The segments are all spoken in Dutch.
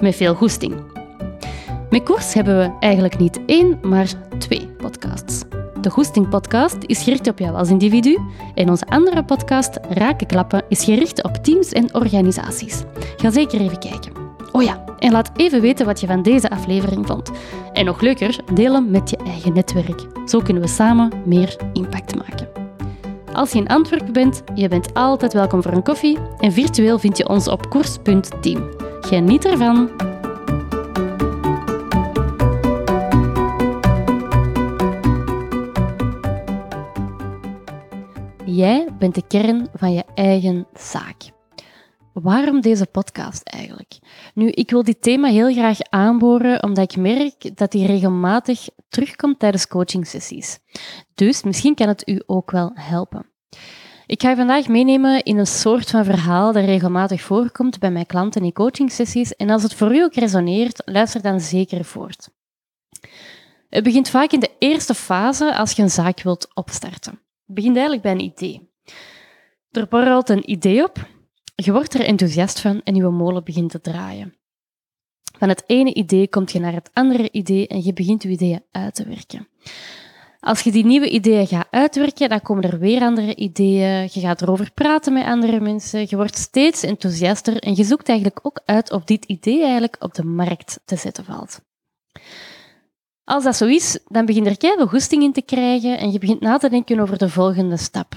Met veel goesting. Met Koers hebben we eigenlijk niet één, maar twee podcasts. De Goesting Podcast is gericht op jou als individu en onze andere podcast, Rakenklappen, is gericht op teams en organisaties. Ga zeker even kijken. Oh ja, en laat even weten wat je van deze aflevering vond. En nog leuker, deel hem met je eigen netwerk. Zo kunnen we samen meer impact maken. Als je in Antwerpen bent, je bent altijd welkom voor een koffie en virtueel vind je ons op koers.team. Geniet ervan! Jij bent de kern van je eigen zaak. Waarom deze podcast eigenlijk? Nu, ik wil dit thema heel graag aanboren omdat ik merk dat die regelmatig terugkomt tijdens coachingsessies. Dus misschien kan het u ook wel helpen. Ik ga je vandaag meenemen in een soort van verhaal dat regelmatig voorkomt bij mijn klanten in coachingsessies. En als het voor u ook resoneert, luister dan zeker voort. Het begint vaak in de eerste fase als je een zaak wilt opstarten. Het begint eigenlijk bij een idee. Er borrelt een idee op, je wordt er enthousiast van en je molen begint te draaien. Van het ene idee kom je naar het andere idee en je begint je ideeën uit te werken. Als je die nieuwe ideeën gaat uitwerken, dan komen er weer andere ideeën. Je gaat erover praten met andere mensen. Je wordt steeds enthousiaster en je zoekt eigenlijk ook uit of dit idee eigenlijk op de markt te zetten valt. Als dat zo is, dan begin er keihard goesting in te krijgen en je begint na te denken over de volgende stap.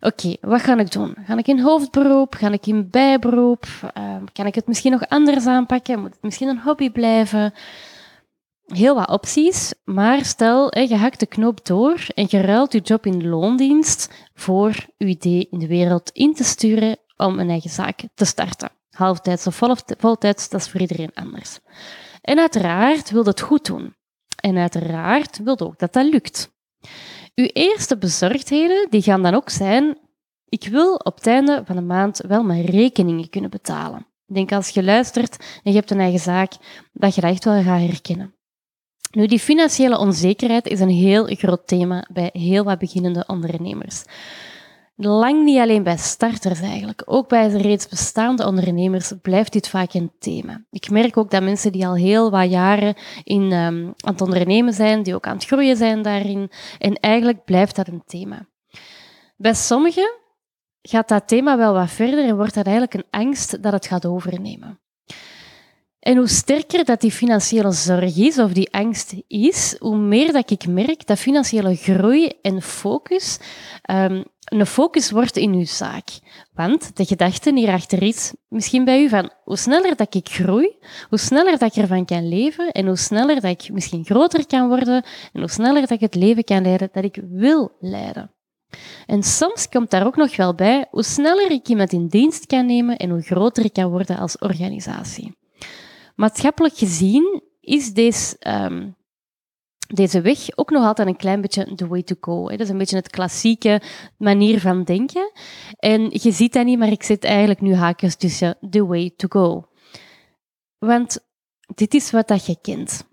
Oké, wat ga ik doen? Ga ik in hoofdberoep? Ga ik in bijberoep? Uh, kan ik het misschien nog anders aanpakken? Moet het misschien een hobby blijven? Heel wat opties, maar stel, je hakt de knop door en je ruilt je job in de loondienst voor je idee in de wereld in te sturen om een eigen zaak te starten. Halftijds of voltijds, dat is voor iedereen anders. En uiteraard wil het goed doen. En uiteraard wil ook dat dat lukt. Uw eerste bezorgdheden die gaan dan ook zijn, ik wil op het einde van de maand wel mijn rekeningen kunnen betalen. Ik denk als je luistert en je hebt een eigen zaak, dat je dat echt wel gaat herkennen. Nu, die financiële onzekerheid is een heel groot thema bij heel wat beginnende ondernemers. Lang niet alleen bij starters eigenlijk, ook bij reeds bestaande ondernemers blijft dit vaak een thema. Ik merk ook dat mensen die al heel wat jaren in, um, aan het ondernemen zijn, die ook aan het groeien zijn daarin, en eigenlijk blijft dat een thema. Bij sommigen gaat dat thema wel wat verder en wordt dat eigenlijk een angst dat het gaat overnemen. En hoe sterker dat die financiële zorg is, of die angst is, hoe meer dat ik merk dat financiële groei en focus um, een focus wordt in uw zaak. Want de gedachte hierachter is misschien bij u van hoe sneller dat ik groei, hoe sneller dat ik ervan kan leven en hoe sneller dat ik misschien groter kan worden en hoe sneller dat ik het leven kan leiden dat ik wil leiden. En soms komt daar ook nog wel bij hoe sneller ik iemand in dienst kan nemen en hoe groter ik kan worden als organisatie. Maatschappelijk gezien is deze, um, deze weg ook nog altijd een klein beetje the way to go. Dat is een beetje het klassieke manier van denken. En je ziet dat niet, maar ik zet eigenlijk nu haakjes tussen the way to go. Want dit is wat dat je kent.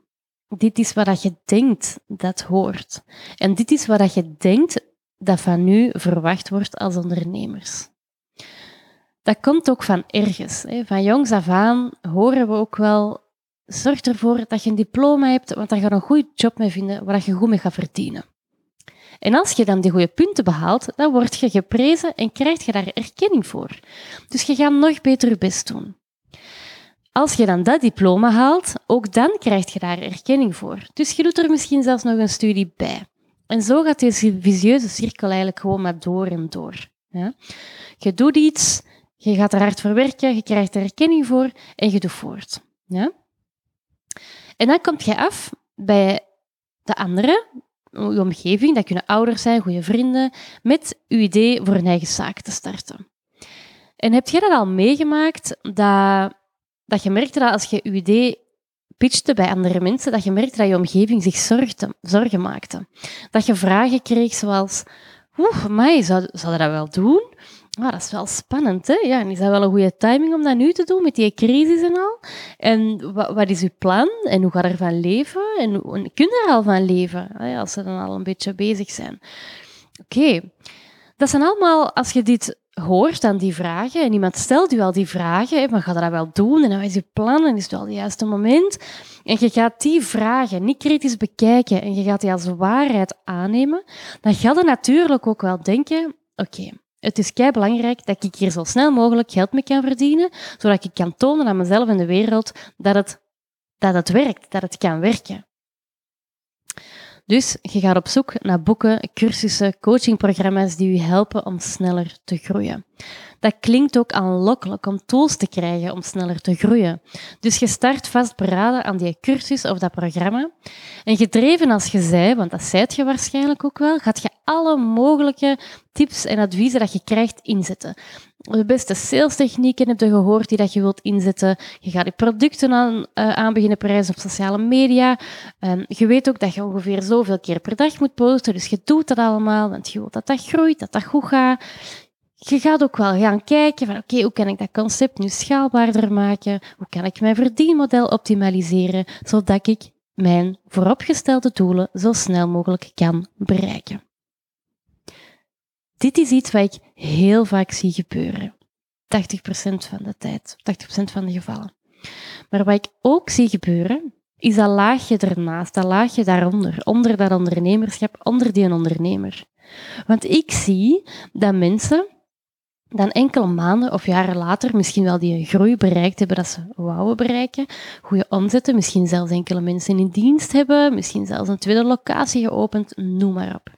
Dit is wat dat je denkt dat hoort. En dit is wat dat je denkt dat van u verwacht wordt als ondernemers dat komt ook van ergens. Van jongs af aan horen we ook wel, zorg ervoor dat je een diploma hebt, want daar ga je een goede job mee vinden waar je goed mee gaat verdienen. En als je dan die goede punten behaalt, dan word je geprezen en krijg je daar erkenning voor. Dus je gaat nog beter je best doen. Als je dan dat diploma haalt, ook dan krijg je daar erkenning voor. Dus je doet er misschien zelfs nog een studie bij. En zo gaat deze visieuze cirkel eigenlijk gewoon maar door en door. Je doet iets, je gaat er hard voor werken, je krijgt er erkenning voor en je doet voort. Ja? En dan kom je af bij de anderen, je omgeving, dat kunnen ouders zijn, goede vrienden, met je idee voor een eigen zaak te starten. En heb je dat al meegemaakt, dat, dat je merkte dat als je je idee pitchte bij andere mensen, dat je merkte dat je omgeving zich zorgde, zorgen maakte. Dat je vragen kreeg zoals, oeh, mij, zou, zou dat wel doen? Ah, dat is wel spannend, hè? Ja, en is dat wel een goede timing om dat nu te doen, met die crisis en al? En wat, is uw plan? En hoe gaat er van leven? En, en kun je er al van leven, als ze dan al een beetje bezig zijn? Oké, dat zijn allemaal, als je dit hoort aan die vragen en iemand stelt u al die vragen, hè, maar ga dat wel doen en wat is je plan en is het wel het juiste moment? En je gaat die vragen niet kritisch bekijken en je gaat die als waarheid aannemen, dan ga je natuurlijk ook wel denken, oké, het is kei belangrijk dat ik hier zo snel mogelijk geld mee kan verdienen, zodat ik kan tonen aan mezelf en de wereld dat het, dat het werkt, dat het kan werken. Dus je gaat op zoek naar boeken, cursussen, coachingprogramma's die je helpen om sneller te groeien. Dat klinkt ook aanlokkelijk om tools te krijgen om sneller te groeien. Dus je start vastberaden aan die cursus of dat programma. En gedreven als je zij, want dat zijt je waarschijnlijk ook wel, gaat je alle mogelijke tips en adviezen dat je krijgt inzetten. De beste salestechnieken heb je gehoord die dat je wilt inzetten. Je gaat je producten aan, uh, aan beginnen prijzen op sociale media. Um, je weet ook dat je ongeveer zoveel keer per dag moet posten, dus je doet dat allemaal, want je wilt dat dat groeit, dat dat goed gaat. Je gaat ook wel gaan kijken van oké, hoe kan ik dat concept nu schaalbaarder maken? Hoe kan ik mijn verdienmodel optimaliseren, zodat ik mijn vooropgestelde doelen zo snel mogelijk kan bereiken. Dit is iets wat ik heel vaak zie gebeuren. 80% van de tijd, 80% van de gevallen. Maar wat ik ook zie gebeuren, is dat laagje ernaast, dat laagje daaronder, onder dat ondernemerschap, onder die ondernemer. Want ik zie dat mensen dan enkele maanden of jaren later misschien wel die groei bereikt hebben dat ze wouden bereiken, goede omzetten, misschien zelfs enkele mensen in dienst hebben, misschien zelfs een tweede locatie geopend, noem maar op.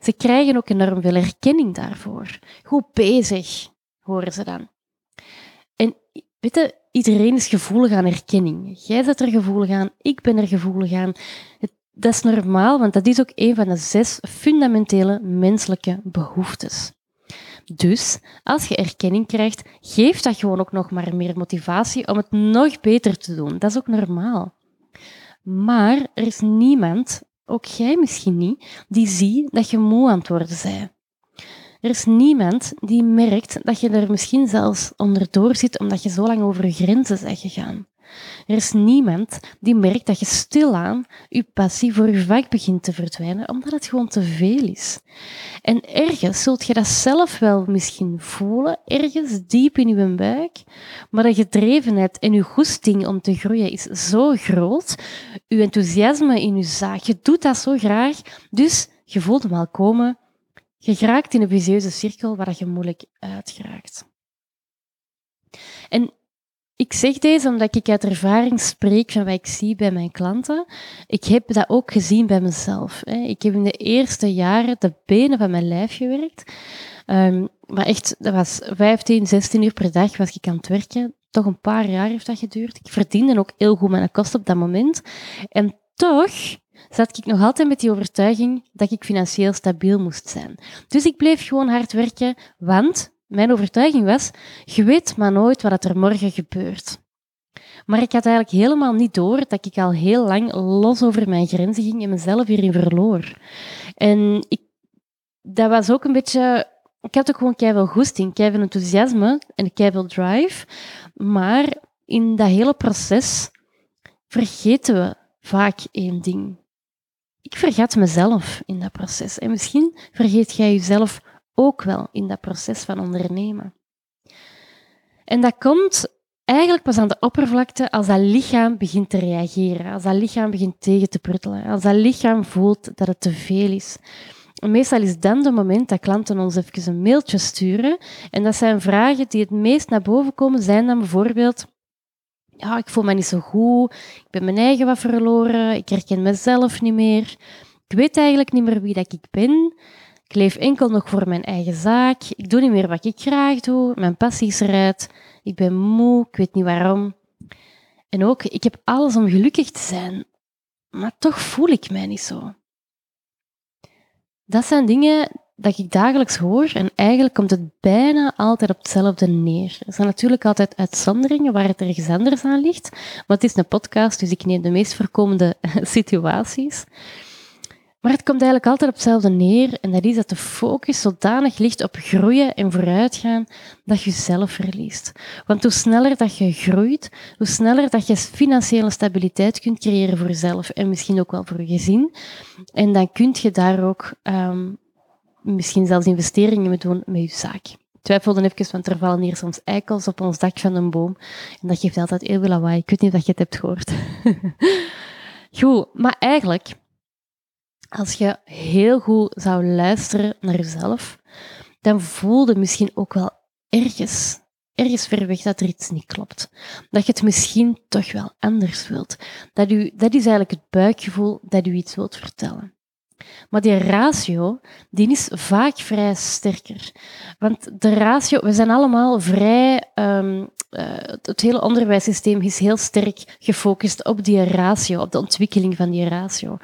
Ze krijgen ook enorm veel erkenning daarvoor. Goed bezig, horen ze dan. En weet iedereen is gevoelig aan erkenning. Jij bent er gevoelig aan, ik ben er gevoelig aan. dat is normaal, want dat is ook een van de zes fundamentele menselijke behoeftes. Dus als je erkenning krijgt, geeft dat gewoon ook nog maar meer motivatie om het nog beter te doen. Dat is ook normaal. Maar er is niemand ook jij misschien niet, die ziet dat je moe aan het worden bent. Er is niemand die merkt dat je er misschien zelfs onderdoor zit omdat je zo lang over je grenzen bent gegaan. Er is niemand die merkt dat je stilaan je passie voor je vak begint te verdwijnen, omdat het gewoon te veel is. En ergens zult je dat zelf wel misschien voelen, ergens diep in je buik, maar de gedrevenheid en je goesting om te groeien is zo groot, je enthousiasme in je zaak, je doet dat zo graag, dus je voelt hem al komen, je geraakt in een visieuze cirkel waar je moeilijk uitgeraakt. En ik zeg deze omdat ik uit ervaring spreek van wat ik zie bij mijn klanten. Ik heb dat ook gezien bij mezelf. Ik heb in de eerste jaren de benen van mijn lijf gewerkt. Um, maar echt, dat was 15, 16 uur per dag was ik aan het werken. Toch een paar jaar heeft dat geduurd. Ik verdiende ook heel goed mijn kosten op dat moment. En toch zat ik nog altijd met die overtuiging dat ik financieel stabiel moest zijn. Dus ik bleef gewoon hard werken, want mijn overtuiging was, je weet maar nooit wat er morgen gebeurt. Maar ik had eigenlijk helemaal niet door dat ik al heel lang los over mijn grenzen ging en mezelf hierin verloor. En ik, dat was ook een beetje... Ik had ook gewoon keihard goesting, keihard enthousiasme en keihard drive. Maar in dat hele proces vergeten we vaak één ding. Ik vergat mezelf in dat proces. En misschien vergeet jij jezelf ook wel in dat proces van ondernemen. En dat komt eigenlijk pas aan de oppervlakte als dat lichaam begint te reageren, als dat lichaam begint tegen te pruttelen, als dat lichaam voelt dat het te veel is. meestal is dan het moment dat klanten ons even een mailtje sturen. En dat zijn vragen die het meest naar boven komen, zijn dan bijvoorbeeld ja, ik voel me niet zo goed, ik ben mijn eigen wat verloren, ik herken mezelf niet meer, ik weet eigenlijk niet meer wie dat ik ben. Ik leef enkel nog voor mijn eigen zaak. Ik doe niet meer wat ik graag doe. Mijn passie is eruit. Ik ben moe. Ik weet niet waarom. En ook, ik heb alles om gelukkig te zijn. Maar toch voel ik mij niet zo. Dat zijn dingen dat ik dagelijks hoor en eigenlijk komt het bijna altijd op hetzelfde neer. Er zijn natuurlijk altijd uitzonderingen waar het ergens anders aan ligt, maar het is een podcast, dus ik neem de meest voorkomende situaties. Maar het komt eigenlijk altijd op hetzelfde neer en dat is dat de focus zodanig ligt op groeien en vooruitgaan dat je jezelf verliest. Want hoe sneller dat je groeit, hoe sneller dat je financiële stabiliteit kunt creëren voor jezelf en misschien ook wel voor je gezin. En dan kun je daar ook um, misschien zelfs investeringen mee doen met je zaak. Ik twijfelde even, want er vallen hier soms eikels op ons dak van een boom. En dat geeft altijd heel veel lawaai. Ik weet niet of je het hebt gehoord. Goed, maar eigenlijk als je heel goed zou luisteren naar jezelf, dan voelde misschien ook wel ergens, ergens ver weg dat er iets niet klopt. Dat je het misschien toch wel anders wilt. Dat, u, dat is eigenlijk het buikgevoel dat u iets wilt vertellen. Maar die ratio, die is vaak vrij sterker. Want de ratio, we zijn allemaal vrij um, uh, het hele onderwijssysteem is heel sterk gefocust op die ratio, op de ontwikkeling van die ratio.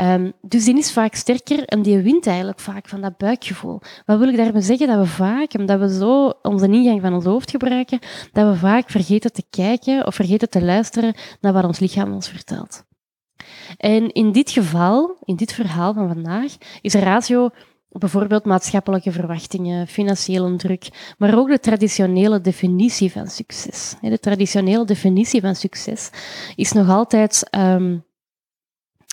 Um, dus die is vaak sterker en die wint eigenlijk vaak van dat buikgevoel. Wat wil ik daarmee zeggen? Dat we vaak, omdat we zo onze ingang van ons hoofd gebruiken, dat we vaak vergeten te kijken of vergeten te luisteren naar wat ons lichaam ons vertelt. En in dit geval, in dit verhaal van vandaag, is ratio Bijvoorbeeld maatschappelijke verwachtingen, financiële druk, maar ook de traditionele definitie van succes. De traditionele definitie van succes is nog altijd um,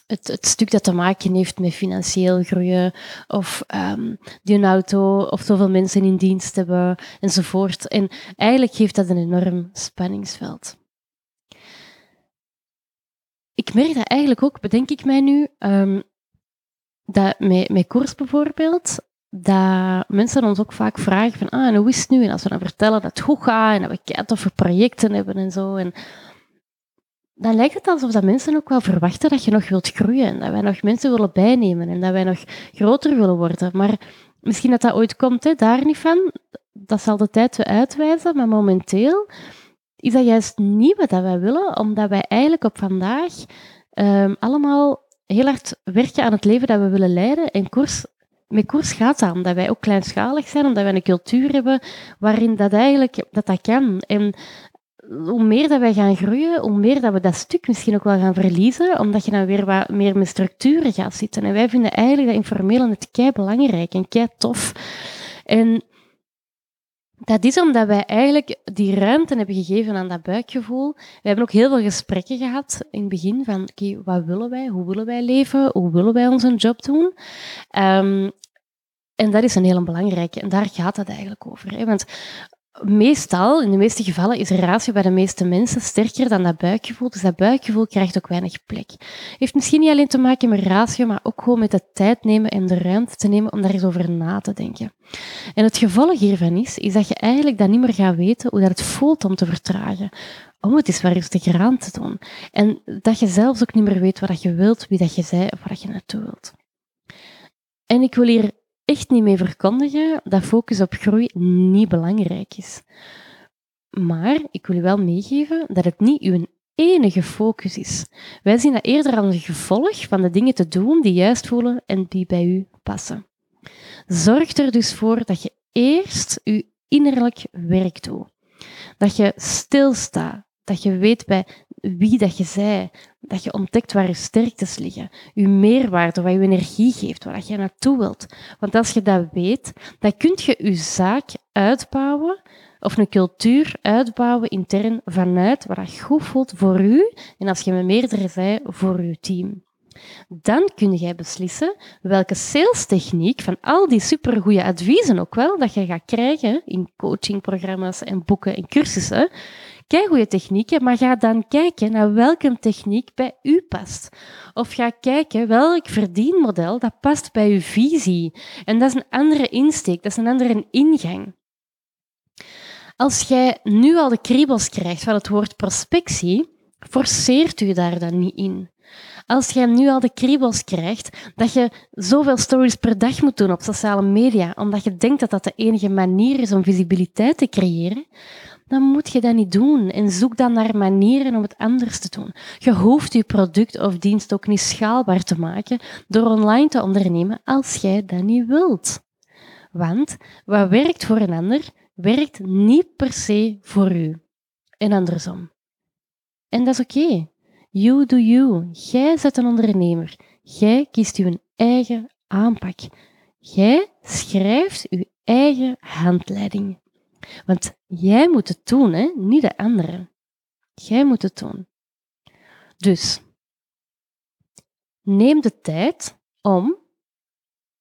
het, het, stuk dat te maken heeft met financieel groeien, of um, die een auto, of zoveel mensen in dienst hebben, enzovoort. En eigenlijk geeft dat een enorm spanningsveld. Ik merk dat eigenlijk ook, bedenk ik mij nu, um, dat met, met koers bijvoorbeeld, dat mensen ons ook vaak vragen van, ah, en hoe is het nu? En als we dan vertellen dat het goed gaat en dat we we projecten hebben en zo. En dan lijkt het alsof dat mensen ook wel verwachten dat je nog wilt groeien. En dat wij nog mensen willen bijnemen en dat wij nog groter willen worden. Maar misschien dat dat ooit komt, hè, daar niet van. Dat zal de tijd uitwijzen. Maar momenteel is dat juist niet wat wij willen, omdat wij eigenlijk op vandaag um, allemaal heel hard werken aan het leven dat we willen leiden. En koers, met koers gaat dat, omdat wij ook kleinschalig zijn, omdat wij een cultuur hebben waarin dat eigenlijk dat, dat kan. En hoe meer dat wij gaan groeien, hoe meer dat we dat stuk misschien ook wel gaan verliezen, omdat je dan weer wat meer met structuren gaat zitten. En wij vinden eigenlijk dat informele het kei belangrijk en kei tof. En dat is omdat wij eigenlijk die ruimte hebben gegeven aan dat buikgevoel. We hebben ook heel veel gesprekken gehad in het begin van, oké, wat willen wij? Hoe willen wij leven? Hoe willen wij onze job doen? Um, en dat is een heel belangrijke. En daar gaat het eigenlijk over. Hè? Want meestal, in de meeste gevallen, is ratio bij de meeste mensen sterker dan dat buikgevoel. Dus dat buikgevoel krijgt ook weinig plek. Heeft misschien niet alleen te maken met ratio, maar ook gewoon met de tijd nemen en de ruimte te nemen om daar eens over na te denken. En het gevolg hiervan is, is dat je eigenlijk dan niet meer gaat weten hoe dat het voelt om te vertragen. Om het eens wat rustiger aan te doen. En dat je zelfs ook niet meer weet wat je wilt, wie dat je zei of waar je naartoe wilt. En ik wil hier echt niet mee verkondigen dat focus op groei niet belangrijk is. Maar ik wil u wel meegeven dat het niet uw enige focus is. Wij zien dat eerder als een gevolg van de dingen te doen die juist voelen en die bij u passen. Zorg er dus voor dat je eerst je innerlijk werk doet. Dat je stilstaat, dat je weet bij wie dat je zij, dat je ontdekt waar je sterktes liggen, je meerwaarde, wat je energie geeft, waar je naartoe wilt. Want als je dat weet, dan kun je je zaak uitbouwen of een cultuur uitbouwen intern vanuit wat dat goed voelt voor u en als je met meerdere zij, voor je team. Dan kun jij beslissen welke salestechniek van al die supergoeie adviezen ook wel dat je gaat krijgen in coachingprogramma's en boeken en cursussen, Kijk goede technieken, maar ga dan kijken naar welke techniek bij u past. Of ga kijken welk verdienmodel dat past bij uw visie. En dat is een andere insteek, dat is een andere ingang. Als jij nu al de kriebels krijgt van het woord prospectie, forceert u daar dan niet in. Als jij nu al de kriebels krijgt dat je zoveel stories per dag moet doen op sociale media, omdat je denkt dat dat de enige manier is om visibiliteit te creëren, dan moet je dat niet doen. En zoek dan naar manieren om het anders te doen. Je hoeft je product of dienst ook niet schaalbaar te maken door online te ondernemen als jij dat niet wilt. Want wat werkt voor een ander, werkt niet per se voor u. En andersom. En dat is oké. You do you. Jij bent een ondernemer. Jij kiest uw eigen aanpak. Jij schrijft uw eigen handleiding. Want jij moet het doen, hè? niet de anderen. Jij moet het doen. Dus neem de tijd om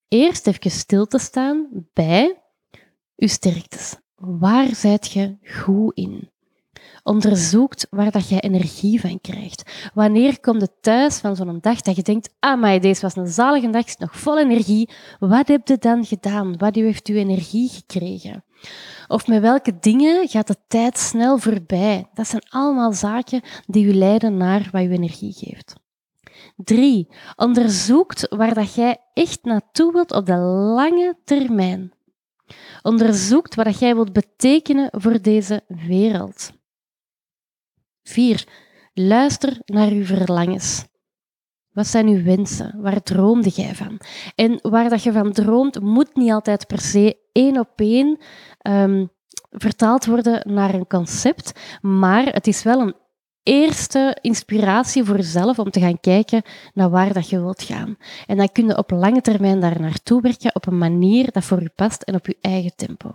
eerst even stil te staan bij je sterktes. Waar zijt je goed in? Onderzoekt waar dat je energie van krijgt. Wanneer komt het thuis van zo'n dag dat je denkt, ah, maar deze was een zalige dag, is nog vol energie. Wat heb je dan gedaan? Wat heeft u energie gekregen? Of met welke dingen gaat de tijd snel voorbij? Dat zijn allemaal zaken die u leiden naar wat u energie geeft. Drie, onderzoekt waar dat jij echt naartoe wilt op de lange termijn. Onderzoekt wat jij wilt betekenen voor deze wereld. 4. Luister naar uw verlangens. Wat zijn uw wensen? Waar droomde jij van? En waar dat je van droomt, moet niet altijd per se één op één um, vertaald worden naar een concept, maar het is wel een eerste inspiratie voor jezelf om te gaan kijken naar waar dat je wilt gaan. En dan kun je op lange termijn daar naartoe werken op een manier dat voor je past en op je eigen tempo.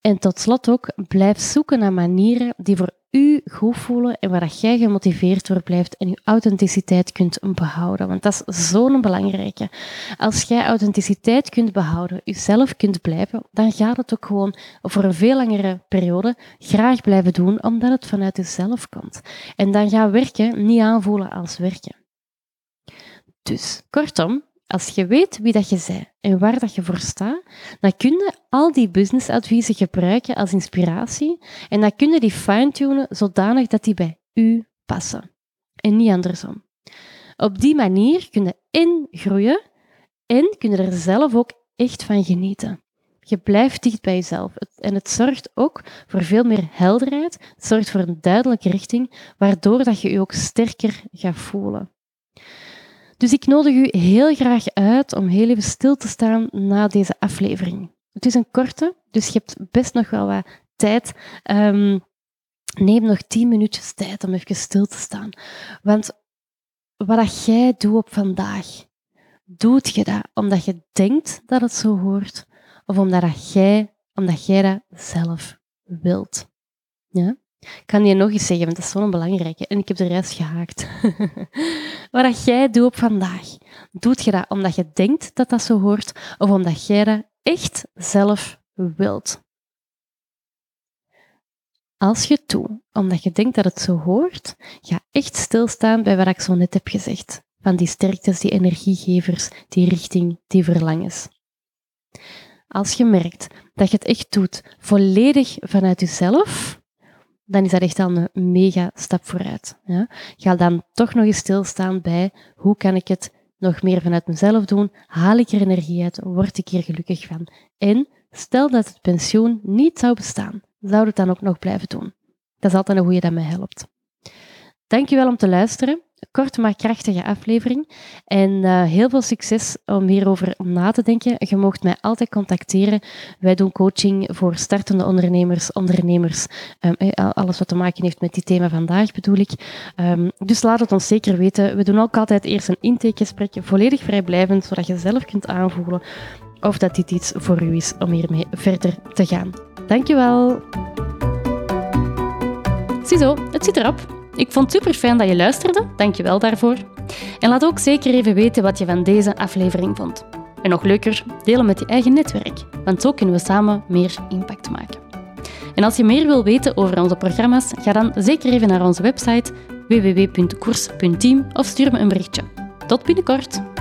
En tot slot ook, blijf zoeken naar manieren die voor u goed voelen en waar dat jij gemotiveerd door blijft en je authenticiteit kunt behouden. Want dat is zo'n belangrijke. Als jij authenticiteit kunt behouden, jezelf kunt blijven, dan gaat het ook gewoon voor een veel langere periode graag blijven doen, omdat het vanuit jezelf komt. En dan gaat werken niet aanvoelen als werken. Dus, kortom, als je weet wie dat je bent en waar dat je voor staat, dan kun je al die businessadviezen gebruiken als inspiratie en dan kun je die fine-tunen zodanig dat die bij u passen. En niet andersom. Op die manier kun je in groeien en kun je er zelf ook echt van genieten. Je blijft dicht bij jezelf. En het zorgt ook voor veel meer helderheid. Het zorgt voor een duidelijke richting, waardoor dat je je ook sterker gaat voelen. Dus ik nodig u heel graag uit om heel even stil te staan na deze aflevering. Het is een korte, dus je hebt best nog wel wat tijd. Um, neem nog tien minuutjes tijd om even stil te staan. Want wat jij doet op vandaag, doet je dat omdat je denkt dat het zo hoort, of omdat jij, omdat jij dat zelf wilt? Ja? Ik kan je nog eens zeggen, want dat is zo'n belangrijke. En ik heb de rest gehaakt. Wat jij doet op vandaag, doet je dat omdat je denkt dat dat zo hoort, of omdat jij dat echt zelf wilt? Als je doet omdat je denkt dat het zo hoort, ga echt stilstaan bij wat ik zo net heb gezegd. Van die sterktes, die energiegevers, die richting, die verlangens. Als je merkt dat je het echt doet volledig vanuit jezelf, dan is dat echt al een mega stap vooruit. Ja? Ga dan toch nog eens stilstaan bij hoe kan ik het nog meer vanuit mezelf doen? Haal ik er energie uit? Word ik hier gelukkig van? En stel dat het pensioen niet zou bestaan, zou het dan ook nog blijven doen? Dat is altijd een goede dat mij helpt. Dankjewel om te luisteren korte maar krachtige aflevering. En uh, heel veel succes om hierover na te denken. Je mag mij altijd contacteren. Wij doen coaching voor startende ondernemers, ondernemers, um, alles wat te maken heeft met die thema vandaag bedoel ik. Um, dus laat het ons zeker weten. We doen ook altijd eerst een intakegesprek, volledig vrijblijvend, zodat je zelf kunt aanvoelen of dat dit iets voor u is om hiermee verder te gaan. Dankjewel. Ziezo, het zit erop. Ik vond het super fijn dat je luisterde, dank je wel daarvoor. En laat ook zeker even weten wat je van deze aflevering vond. En nog leuker, delen met je eigen netwerk, want zo kunnen we samen meer impact maken. En als je meer wil weten over onze programma's, ga dan zeker even naar onze website www.koers.team of stuur me een berichtje. Tot binnenkort!